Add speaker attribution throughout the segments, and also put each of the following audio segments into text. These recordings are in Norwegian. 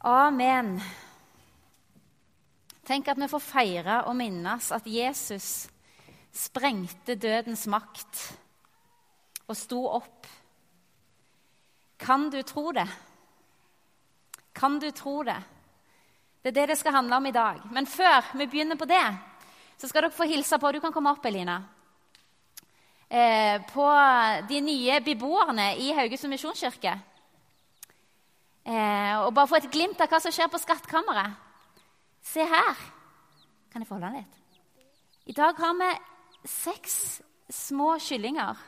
Speaker 1: Amen. Tenk at vi får feire og minnes at Jesus sprengte dødens makt og sto opp. Kan du tro det? Kan du tro det? Det er det det skal handle om i dag. Men før vi begynner på det, så skal dere få hilse på. Du kan komme opp, Elina. Eh, på de nye beboerne i Haugesund misjonskirke. Eh, og bare få et glimt av hva som skjer på skattkammeret. Se her. Kan jeg få holde den litt? I dag har vi seks små kyllinger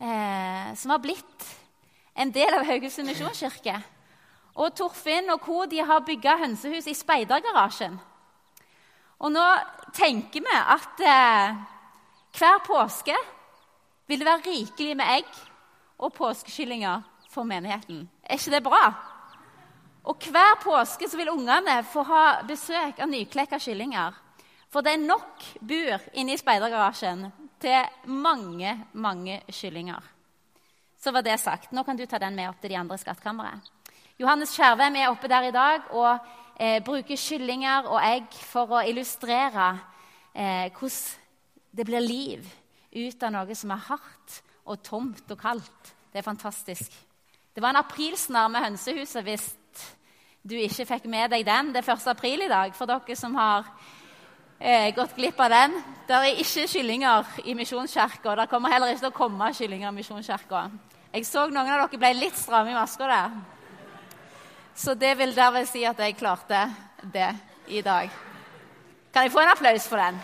Speaker 1: eh, som har blitt en del av Haugesund misjonskirke. Og Torfinn og co. har bygga hønsehus i speidergarasjen. Og nå tenker vi at eh, hver påske vil det være rikelig med egg og påskekyllinger for menigheten. Er ikke det bra? Og hver påske så vil ungene få ha besøk av nyklekka kyllinger. For det er nok bur inne i speidergarasjen til mange, mange kyllinger. Så var det sagt. Nå kan du ta den med opp til de andre skattkammeret. Johannes Skjervem er oppe der i dag og eh, bruker kyllinger og egg for å illustrere eh, hvordan det blir liv ut av noe som er hardt og tomt og kaldt. Det er fantastisk. Det var en aprilsnarr med hønsehuset hvis du ikke fikk med deg den. Det er 1. april i dag for dere som har eh, gått glipp av den. Det er ikke kyllinger i Misjonskirka. Det kommer heller ikke til å komme kyllinger i Misjonskirka. Jeg så noen av dere ble litt stramme i maska der. Så det vil derved si at jeg klarte det i dag. Kan jeg få en applaus for den?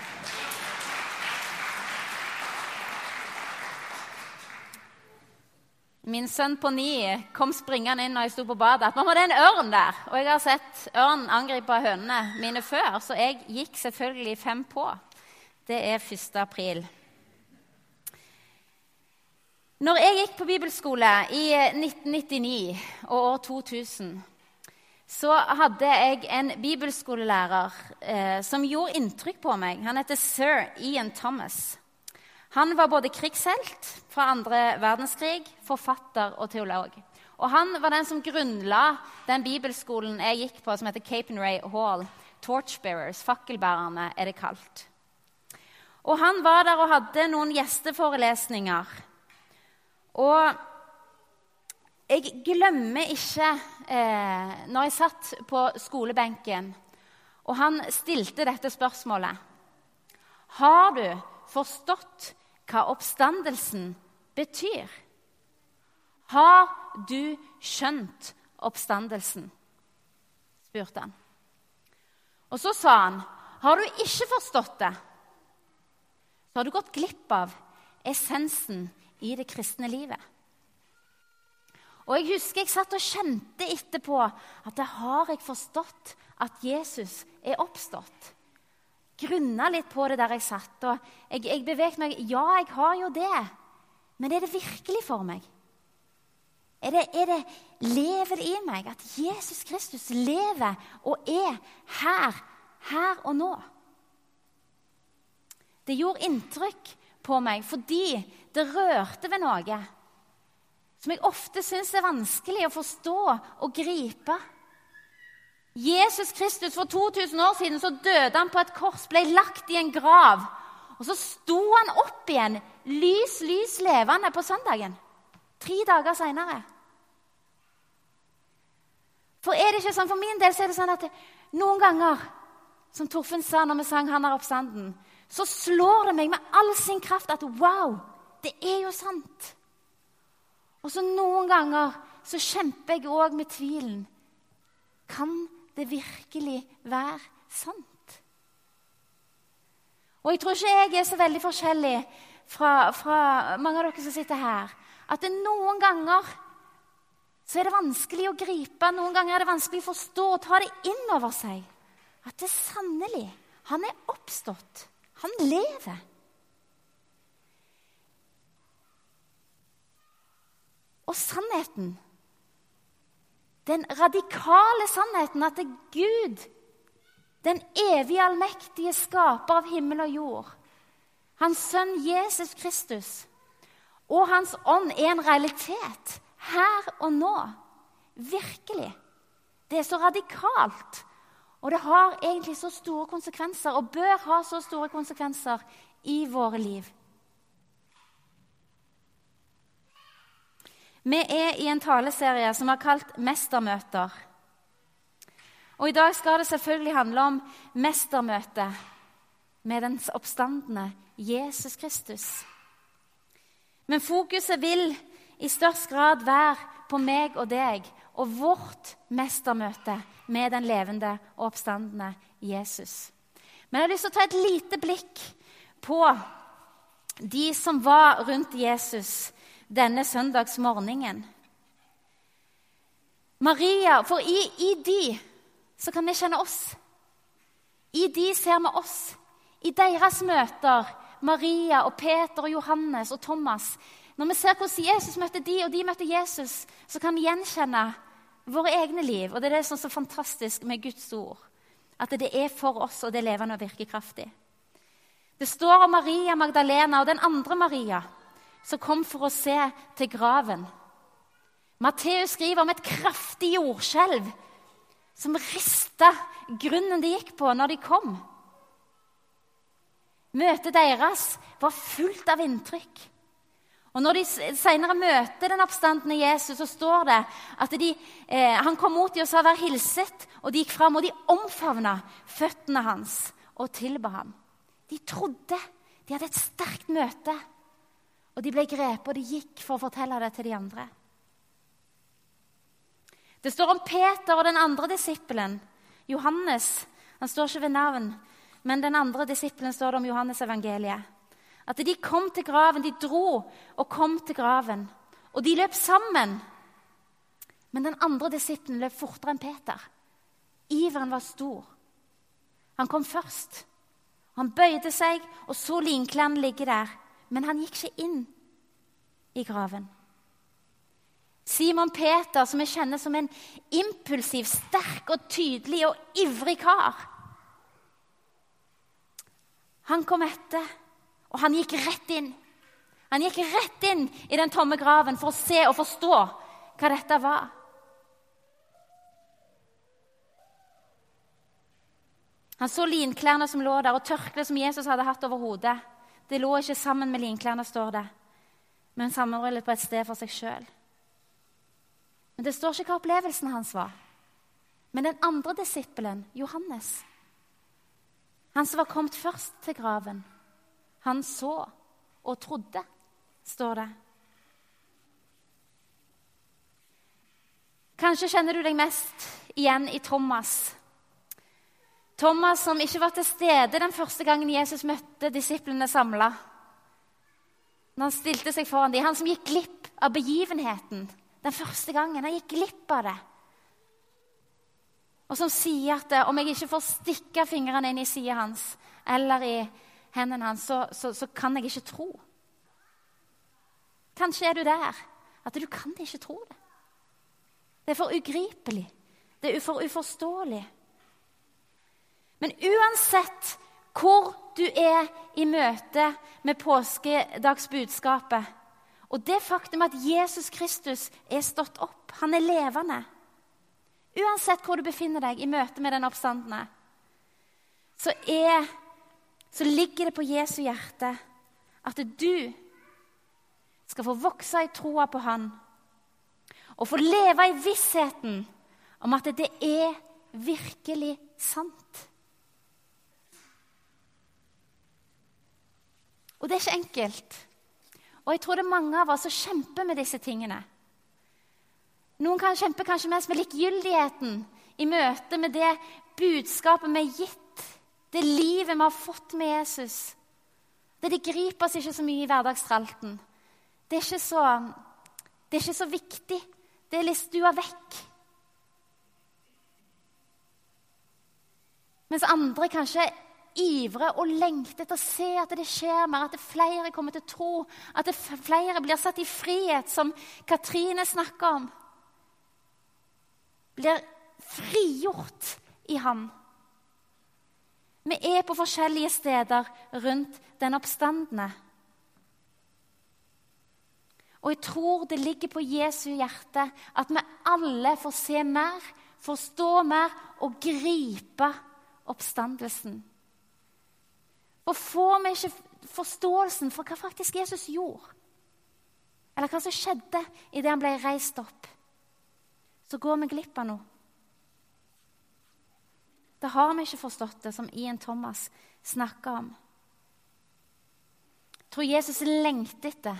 Speaker 1: Min sønn på ni kom springende inn når jeg sto på badet. 'Mamma, det er en ørn der.' Og jeg har sett ørn angripe hønene mine før, så jeg gikk selvfølgelig fem på. Det er 1. april. Når jeg gikk på bibelskole i 1999 og år 2000, så hadde jeg en bibelskolelærer eh, som gjorde inntrykk på meg. Han heter sir Ian Thomas. Han var både krigshelt fra andre verdenskrig, forfatter og teolog. Og Han var den som grunnla den bibelskolen jeg gikk på, som heter Capenray Hall. Torchbearers, fakkelbærerne, er det kalt. Og Han var der og hadde noen gjesteforelesninger. Og jeg glemmer ikke eh, når jeg satt på skolebenken, og han stilte dette spørsmålet Har du forstått hva oppstandelsen betyr. Har du skjønt oppstandelsen? spurte han. Og så sa han, har du ikke forstått det, så har du gått glipp av essensen i det kristne livet. Og jeg husker jeg satt og kjente etterpå at det har jeg forstått at Jesus er oppstått grunna litt på det der jeg satt. og jeg, jeg beveget meg. Ja, jeg har jo det. Men er det virkelig for meg? Er det, er det, lever det i meg at Jesus Kristus lever og er her, her og nå? Det gjorde inntrykk på meg fordi det rørte ved noe som jeg ofte syns er vanskelig å forstå og gripe. Jesus Kristus for 2000 år siden så døde han på et kors, ble lagt i en grav. Og så sto han opp igjen, lys, lys levende, på søndagen. Tre dager seinere. For er det ikke sånn, for min del så er det sånn at noen ganger, som Torfinn sa når vi sang 'Han er oppstanden', så slår det meg med all sin kraft at wow, det er jo sant. Og så noen ganger så kjemper jeg òg med tvilen. Kan det virkelig være sant? Og jeg tror ikke jeg er så veldig forskjellig fra, fra mange av dere som sitter her. At det noen ganger så er det vanskelig å gripe, noen ganger er det vanskelig å forstå og ta det inn over seg. At det sannelig Han er oppstått. Han lever. Og sannheten den radikale sannheten at det er Gud, den evige allmektige skaper av himmel og jord, hans sønn Jesus Kristus og hans ånd er en realitet her og nå. Virkelig. Det er så radikalt. Og det har egentlig så store konsekvenser, og bør ha så store konsekvenser i våre liv. Vi er i en taleserie som er kalt 'Mestermøter'. Og I dag skal det selvfølgelig handle om mestermøtet med den oppstandende Jesus Kristus. Men fokuset vil i størst grad være på meg og deg og vårt mestermøte med den levende og oppstandende Jesus. Men jeg har lyst til å ta et lite blikk på de som var rundt Jesus denne søndagsmorgenen. Maria, For i, i de så kan vi kjenne oss. I de ser vi oss. I deres møter, Maria og Peter og Johannes og Thomas Når vi ser hvordan Jesus møtte de, og de møtte Jesus, så kan vi gjenkjenne våre egne liv. Og Det er det som er så fantastisk med Guds ord. At det er for oss, og det er levende og virkekraftig. Det står om Maria Magdalena og den andre Maria som kom for å se til graven. Matteus skriver om et kraftig jordskjelv som rista grunnen de gikk på når de kom. Møtet deres var fullt av inntrykk. Og Når de senere møter den oppstandende Jesus, så står det at de, eh, han kom mot dem og sa 'vær hilset', og de gikk fram og de omfavna føttene hans og tilba ham. De trodde. De hadde et sterkt møte. Og de ble grepet, og de gikk for å fortelle det til de andre. Det står om Peter og den andre disippelen, Johannes. Han står ikke ved navn, men den andre disippelen står det om Johannes evangeliet. At de kom til graven, de dro og kom til graven. Og de løp sammen. Men den andre disippelen løp fortere enn Peter. Iveren var stor. Han kom først. Han bøyde seg og så linklærne ligge der, men han gikk ikke inn i graven. Simon Peter, som vi kjenner som en impulsiv, sterk og tydelig og ivrig kar. Han kom etter, og han gikk rett inn. Han gikk rett inn i den tomme graven for å se og forstå hva dette var. Han så linklærne som lå der, og tørkleet som Jesus hadde hatt over hodet. Det lå ikke sammen med linklærne, står det, men sammenrullet på et sted for seg sjøl. Men Det står ikke hva opplevelsen hans var. Men den andre disippelen, Johannes, han som var kommet først til graven, han så og trodde, står det. Kanskje kjenner du deg mest igjen i Thomas. Thomas som ikke var til stede den første gangen Jesus møtte disiplene samla. Når han stilte seg foran dem. Han som gikk glipp av begivenheten den første gangen. Han gikk glipp av det. Og som sier at om jeg ikke får stikke fingrene inn i sida hans eller i hendene hans, så, så, så, kan jeg ikke tro. Kanskje er du der at du kan ikke tro det. Det er for ugripelig. Det er for uforståelig. Men uansett hvor du er i møte med påskedagsbudskapet, og det faktum at Jesus Kristus er stått opp, han er levende Uansett hvor du befinner deg i møte med den oppstandende, så, er, så ligger det på Jesu hjerte at du skal få vokse i troa på Han og få leve i vissheten om at det er virkelig sant. Og det er ikke enkelt. Og jeg tror det er mange av oss som kjemper med disse tingene. Noen kan kjempe kanskje mest med likegyldigheten i møte med det budskapet vi er gitt, det livet vi har fått med Jesus. Det, det griper oss ikke så mye i hverdagstralten. Det er ikke så, det er ikke så viktig. Det er litt stua vekk. Mens andre kanskje ivrer og lengter etter å se at det skjer mer, at det flere kommer til å tro, at det flere blir satt i frihet, som Katrine snakker om. Blir frigjort i ham. Vi er på forskjellige steder rundt den oppstandende. Og jeg tror det ligger på Jesu hjerte at vi alle får se mer, forstå mer og gripe oppstandelsen. Og får vi ikke forståelsen for hva faktisk Jesus gjorde, eller hva som skjedde idet han ble reist opp, så går vi glipp av noe. Da har vi ikke forstått det, som Ian Thomas snakker om. Jeg tror Jesus lengter etter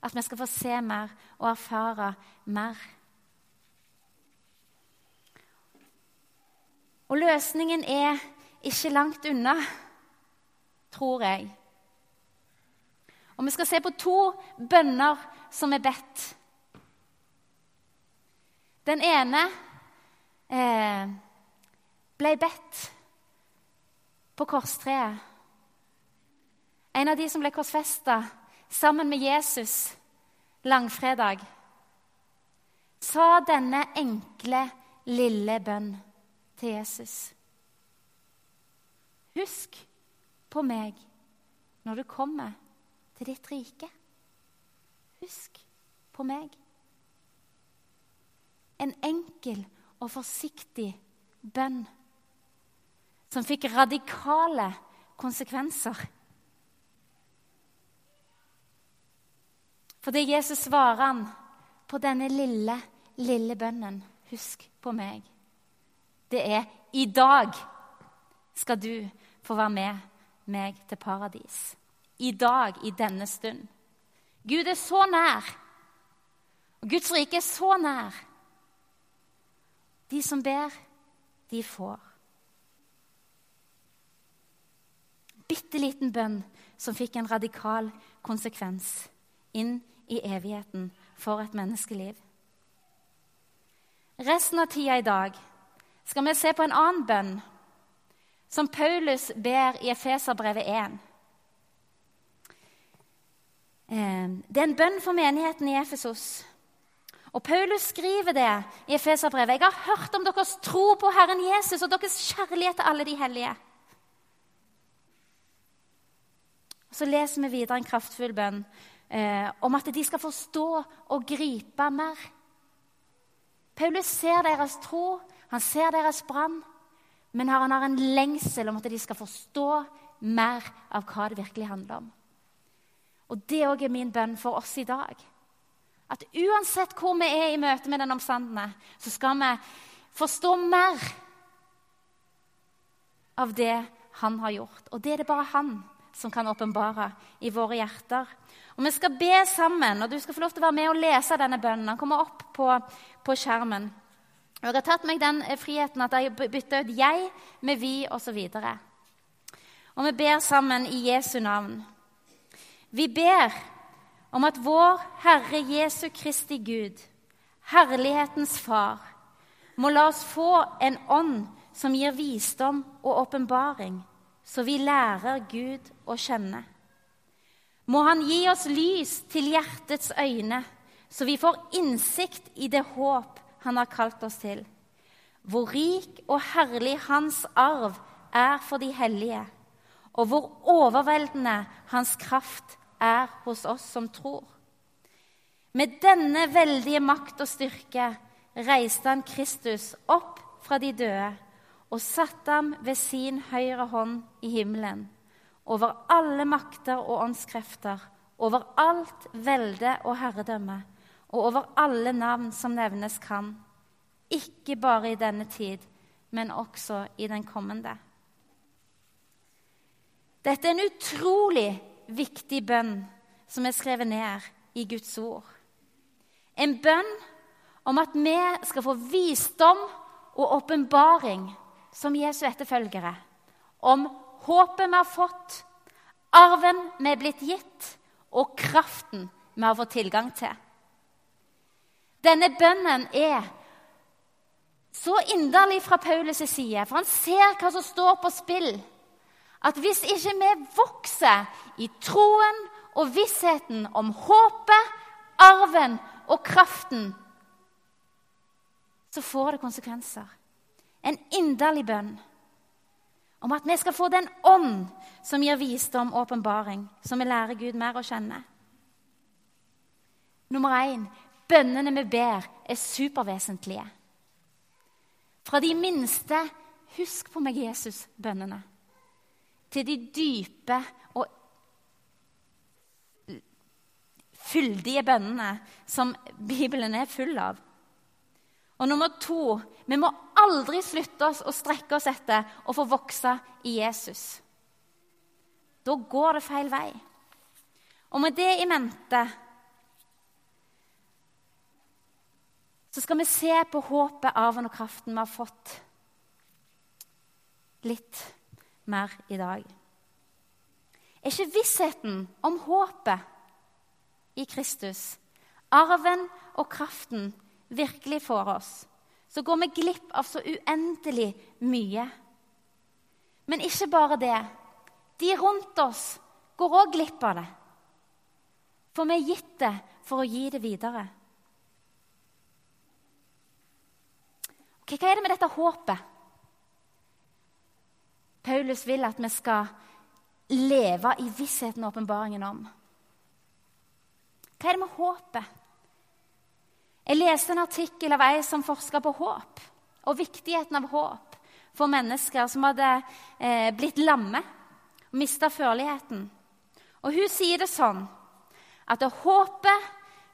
Speaker 1: at vi skal få se mer og erfare mer. Og løsningen er ikke langt unna, tror jeg. Og vi skal se på to bønner som er bedt. Den ene eh, ble bedt på korstreet. En av de som ble korsfesta sammen med Jesus langfredag, sa denne enkle, lille bønn til Jesus. Husk på meg når du kommer til ditt rike. Husk på meg. En enkel og forsiktig bønn som fikk radikale konsekvenser. Fordi Jesus svarer han på denne lille, lille bønnen. Husk på meg. Det er i dag skal du få være med meg til paradis. I dag, i denne stund. Gud er så nær. Og Guds rike er så nær. De som ber, de får. bitte liten bønn som fikk en radikal konsekvens inn i evigheten for et menneskeliv. Resten av tida i dag skal vi se på en annen bønn som Paulus ber i Efeserbrevet 1. Eh, det er en bønn for menigheten i Efesos. Og Paulus skriver det i Efeserbrevet. Jeg har hørt om deres tro på Herren Jesus og deres kjærlighet til alle de hellige. Så leser vi videre en kraftfull bønn eh, om at de skal forstå og gripe mer. Paulus ser deres tro, han ser deres brann, men han har en lengsel om at de skal forstå mer av hva det virkelig handler om. Og Det òg er min bønn for oss i dag. At uansett hvor vi er i møte med den omstandende, så skal vi forstå mer av det han har gjort. Og det er det bare han som kan åpenbare i våre hjerter. Og Vi skal be sammen, og du skal få lov til å være med og lese denne bønnen. Den kommer opp på, på skjermen. Og Jeg har tatt meg den friheten at jeg bytter ut 'jeg' med 'vi' osv. Og, og vi ber sammen i Jesu navn. Vi ber om at vår Herre Jesu Kristi Gud, herlighetens Far, må la oss få en ånd som gir visdom og åpenbaring så vi lærer Gud å kjenne. Må Han gi oss lys til hjertets øyne, så vi får innsikt i det håp Han har kalt oss til. Hvor rik og herlig Hans arv er for de hellige, og hvor overveldende Hans kraft er hos oss som tror. Med denne veldige makt og styrke reiste han Kristus opp fra de døde og satte ham ved sin høyre hånd i himmelen, over alle makter og åndskrefter, over alt velde og herredømme, og over alle navn som nevnes kan, ikke bare i denne tid, men også i den kommende. Dette er en utrolig viktig bønn som er skrevet ned i Guds ord. En bønn om at vi skal få visdom og åpenbaring som Jesu etterfølgere om håpet vi har fått, arven vi er blitt gitt, og kraften vi har fått tilgang til. Denne bønnen er så inderlig fra Paulus' side, for han ser hva som står på spill. At hvis ikke vi vokser i troen og vissheten om håpet, arven og kraften, så får det konsekvenser en inderlig bønn om at vi skal få den ånd som gir visdom og åpenbaring, som vi lærer Gud mer å kjenne. Nummer én bønnene vi ber, er supervesentlige. Fra de minste 'Husk på meg, Jesus'-bønnene til de dype og fyldige bønnene som Bibelen er full av. Og nummer to vi må aldri slutte oss å strekke oss etter å få vokse i Jesus. Da går det feil vei. Og med det i mente så skal vi se på håpet, arven og kraften vi har fått litt mer i dag. Er ikke vissheten om håpet i Kristus, arven og kraften, virkelig for oss, så går vi glipp av så uendelig mye. Men ikke bare det. De rundt oss går òg glipp av det. For vi er gitt det for å gi det videre. Hva er det med dette håpet? Paulus vil at vi skal leve i vissheten og åpenbaringen om. Hva er det med håpet? Jeg leste en artikkel av ei som forska på håp, og viktigheten av håp for mennesker som hadde eh, blitt lamme og mista førligheten. Og hun sier det sånn at håpet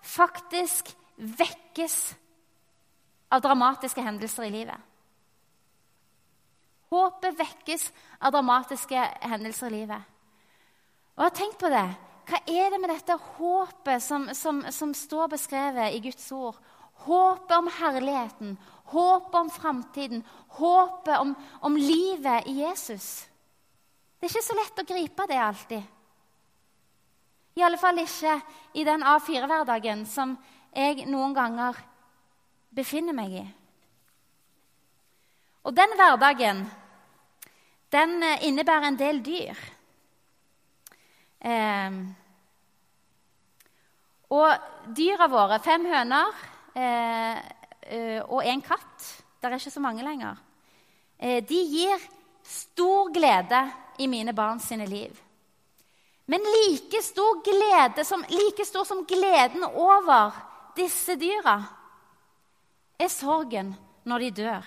Speaker 1: faktisk vekkes av dramatiske hendelser i livet. Håpet vekkes av dramatiske hendelser i livet. Og har tenkt på det. Hva er det med dette håpet som, som, som står beskrevet i Guds ord? Håpet om herligheten, håpet om framtiden, håpet om, om livet i Jesus. Det er ikke så lett å gripe det alltid. I alle fall ikke i den A4-hverdagen som jeg noen ganger befinner meg i. Og den hverdagen, den eh, innebærer en del dyr. Eh, og dyra våre, fem høner eh, eh, og en katt Det er ikke så mange lenger. Eh, de gir stor glede i mine barn sine liv. Men like stor, glede som, like stor som gleden over disse dyra er sorgen når de dør.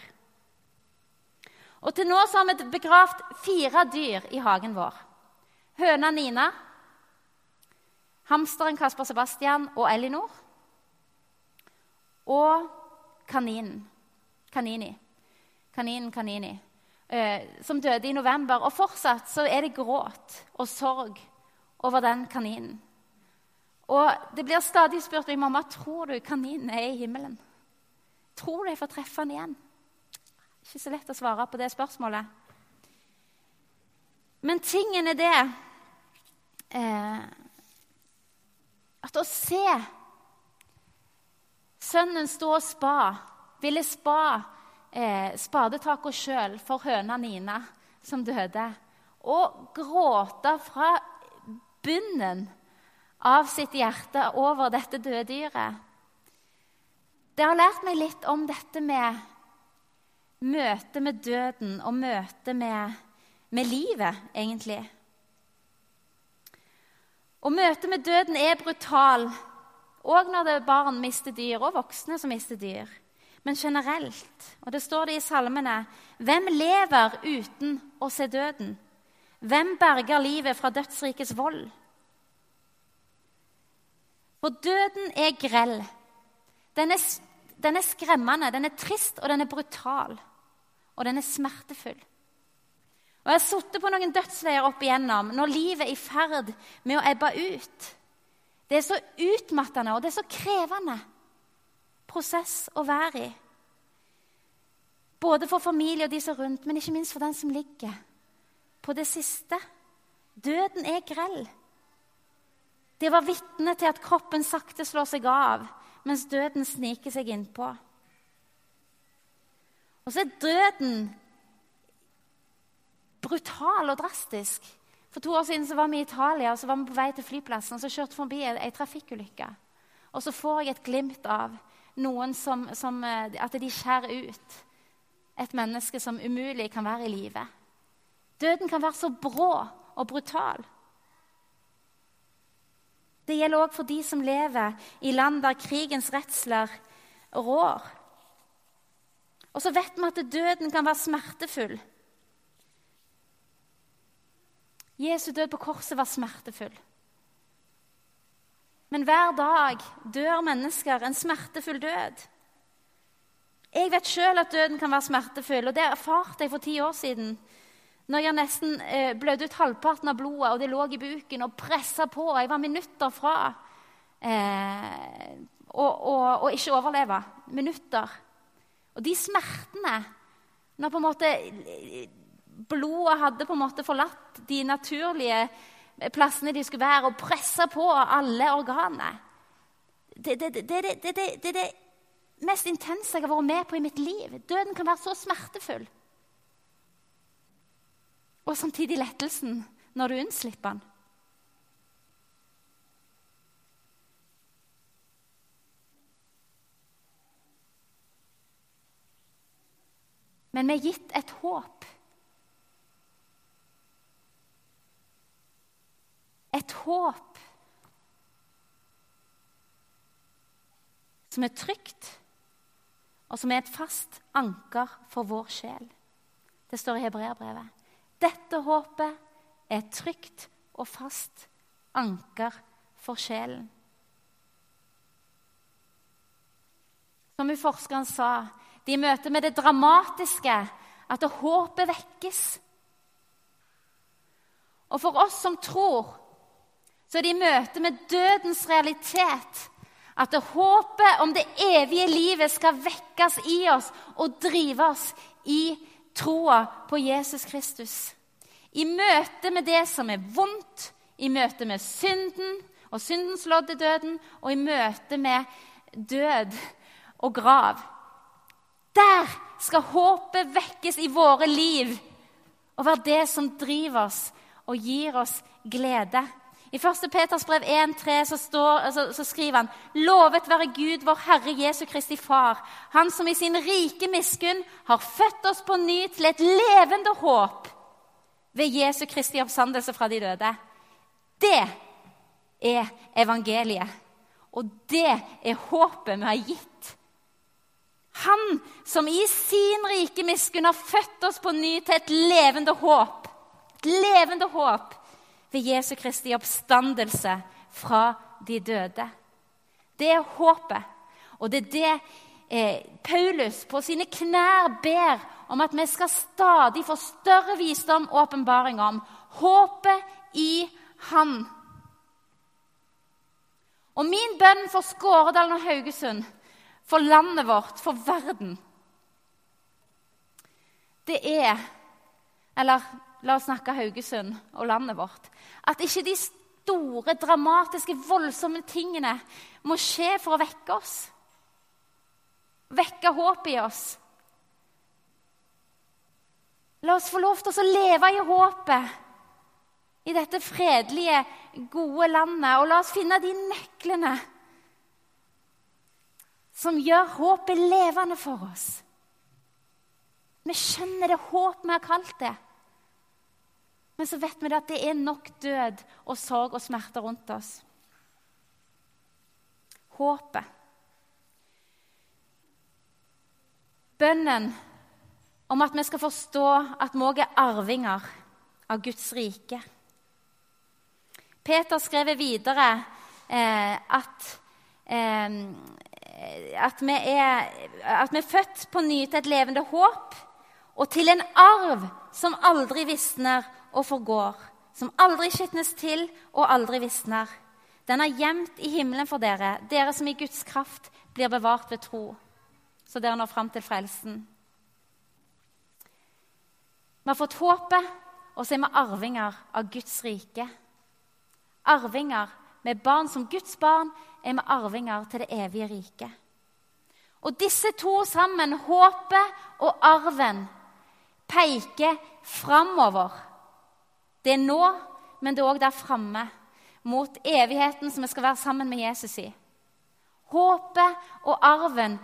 Speaker 1: Og til nå så har vi begravd fire dyr i hagen vår. Høna Nina, hamsteren Kasper Sebastian og Elinor. Og kaninen. Kanini. Kaninen Kanini. Eh, som døde i november. Og fortsatt så er det gråt og sorg over den kaninen. Og det blir stadig spurt meg mamma, tror du kaninen er i himmelen. Tror du jeg får treffe han igjen? Ikke så lett å svare på det spørsmålet. Men tingen er det eh, at å se sønnen stå og spa, ville spa eh, spadetaket sjøl for høna Nina som døde, og gråte fra bunnen av sitt hjerte over dette døde dyret. Det har lært meg litt om dette med møtet med døden og møtet med, med livet, egentlig. Og møtet med døden er brutal, òg når det er barn mister dyr, og voksne som mister dyr. Men generelt, og det står det i salmene Hvem lever uten å se døden? Hvem berger livet fra dødsrikets vold? For døden er grell. Den er, den er skremmende, den er trist, og den er brutal og den er smertefull. Og Jeg har sittet på noen dødsleier opp igjennom når livet er i ferd med å ebbe ut. Det er så utmattende og det er så krevende prosess å være i. Både for familie og de som er rundt, men ikke minst for den som ligger på det siste. Døden er grell. Det var vitne til at kroppen sakte slår seg av, mens døden sniker seg innpå. Og så er døden brutal og drastisk. For to år siden så var vi i Italia og så var vi på vei til flyplassen og så kjørte forbi ei trafikkulykke. Og så får jeg et glimt av noen som, som, eh, at de skjærer ut et menneske som umulig kan være i live. Døden kan være så brå og brutal. Det gjelder òg for de som lever i land der krigens redsler rår. Og så vet vi at døden kan være smertefull. Jesu død på korset var smertefull. Men hver dag dør mennesker en smertefull død. Jeg vet sjøl at døden kan være smertefull, og det erfarte jeg for ti år siden. Når jeg nesten eh, blødde ut halvparten av blodet, og det lå i buken og pressa på. og Jeg var minutter fra eh, å, å, ikke overleve. Minutter. Og de smertene Når på en måte blodet hadde på en måte forlatt de naturlige plassene de skulle være, og pressa på alle organene det, det, det, det det mest intense jeg har vært med på i mitt liv. Døden kan være så smertefull. Og samtidig lettelsen når du unnslipper den. Men vi er gitt et håp. Et håp som er trygt, og som er et fast anker for vår sjel. Det står i hebreerbrevet. Dette håpet er trygt og fast anker for sjelen. Som forskeren sa, de møter med det dramatiske, at håpet vekkes. Og for oss som tror, så er det i møte med dødens realitet at håpet om det evige livet skal vekkes i oss og drive oss i troa på Jesus Kristus. I møte med det som er vondt, i møte med synden og syndens lodd i døden, og i møte med død og grav. Der skal håpet vekkes i våre liv og være det som driver oss og gir oss glede. I 1. Peters brev 1,3 så, så, så skriver han Lovet være Gud, vår Herre Jesu Kristi Far, Han som i sin rike miskunn har født oss på ny til et levende håp ved Jesu Kristi oppstandelse fra de døde. Det er evangeliet. Og det er håpet vi har gitt. Han som i sin rike miskunn har født oss på ny til et levende håp. Et levende håp ved Jesu Kristi oppstandelse fra de døde. Det er håpet. Og det er det eh, Paulus på sine knær ber om at vi skal stadig få større visdom og åpenbaring om. Håpet i Han. Og min bønn for Skåredalen og Haugesund, for landet vårt, for verden, det er Eller la oss snakke Haugesund og landet vårt. At ikke de store, dramatiske, voldsomme tingene må skje for å vekke oss. Vekke håpet i oss. La oss få lov til å leve i håpet i dette fredelige, gode landet. Og la oss finne de nøklene som gjør håpet levende for oss. Vi skjønner det håp vi har kalt det. Men så vet vi at det er nok død og sorg og smerter rundt oss. Håpet. Bønnen om at vi skal forstå at vi òg er arvinger av Guds rike. Peter skrev videre eh, at, eh, at, vi er, at vi er født på ny til et levende håp og til en arv som aldri visner og forgår, som aldri skitnes til og aldri visner. Den er gjemt i himmelen for dere, dere som i Guds kraft blir bevart ved tro, så dere når fram til frelsen. Vi har fått håpet, og så er vi arvinger av Guds rike. Arvinger med barn som Guds barn er vi arvinger til det evige riket. Og disse to sammen, håpet og arven, peker framover det er nå, men det er òg der framme. Mot evigheten som vi skal være sammen med Jesus i. Håpet og arven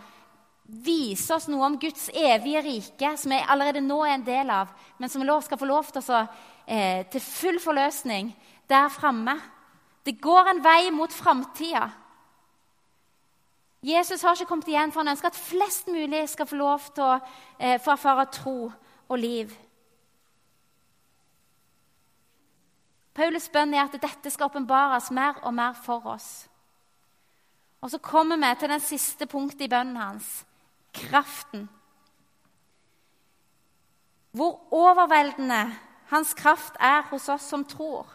Speaker 1: viser oss noe om Guds evige rike, som vi allerede nå er en del av, men som vi skal få lov til, å, eh, til full forløsning der framme. Det går en vei mot framtida. Jesus har ikke kommet igjen, for han ønsker at flest mulig skal få lov til å eh, få erfare tro og liv. Paulus' bønn er at dette skal åpenbares mer og mer for oss. Og så kommer vi til den siste punktet i bønnen hans kraften. Hvor overveldende hans kraft er hos oss som tror,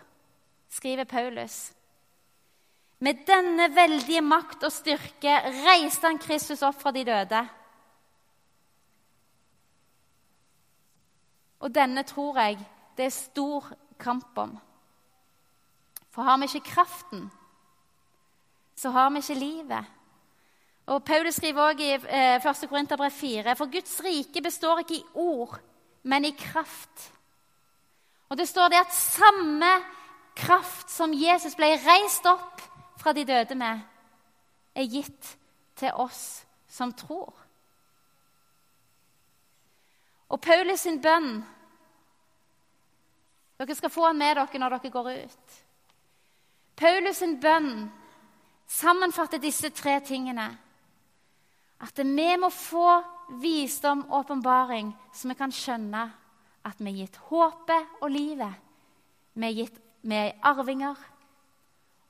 Speaker 1: skriver Paulus. Med denne veldige makt og styrke reiste han Kristus opp fra de døde. Og denne tror jeg det er stor kamp om. For har vi ikke kraften, så har vi ikke livet. Og Paulus skriver også i 1. Eh, Korinterbrev 4.: For Guds rike består ikke i ord, men i kraft. Og det står det at samme kraft som Jesus ble reist opp fra de døde med, er gitt til oss som tror. Og Paulus sin bønn Dere skal få han med dere når dere går ut. Paulus sin bønn sammenfatter disse tre tingene. At vi må få visdom og åpenbaring, så vi kan skjønne at vi er gitt håpet og livet. Vi er, gitt, vi er arvinger,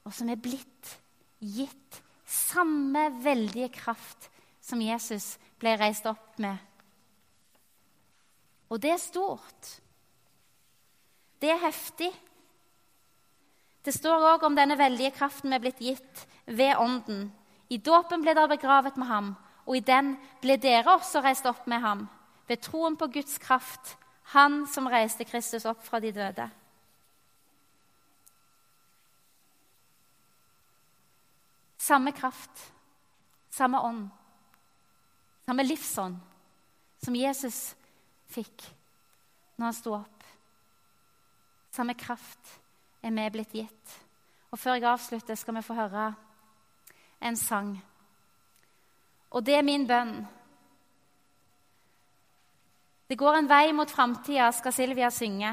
Speaker 1: og som er blitt gitt samme veldige kraft som Jesus ble reist opp med. Og det er stort. Det er heftig. Det står òg om denne veldige kraften vi er blitt gitt ved Ånden. I dåpen ble dere begravet med ham, og i den ble dere også reist opp med ham, ved troen på Guds kraft, han som reiste Kristus opp fra de døde. Samme kraft, samme ånd, samme livsånd som Jesus fikk når han sto opp. Samme kraft er vi blitt gitt. Og Før jeg avslutter, skal vi få høre en sang. Og det er min bønn. Det går en vei mot framtida, skal Silvia synge.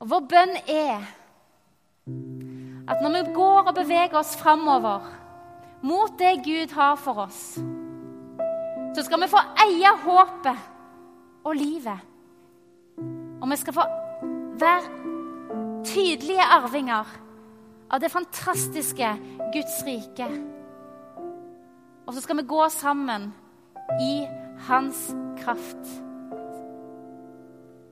Speaker 1: Og vår bønn er at når vi går og beveger oss framover mot det Gud har for oss, så skal vi få eie håpet og livet. Og vi skal få være tydelige arvinger av det fantastiske Guds rike. Og så skal vi gå sammen i hans kraft.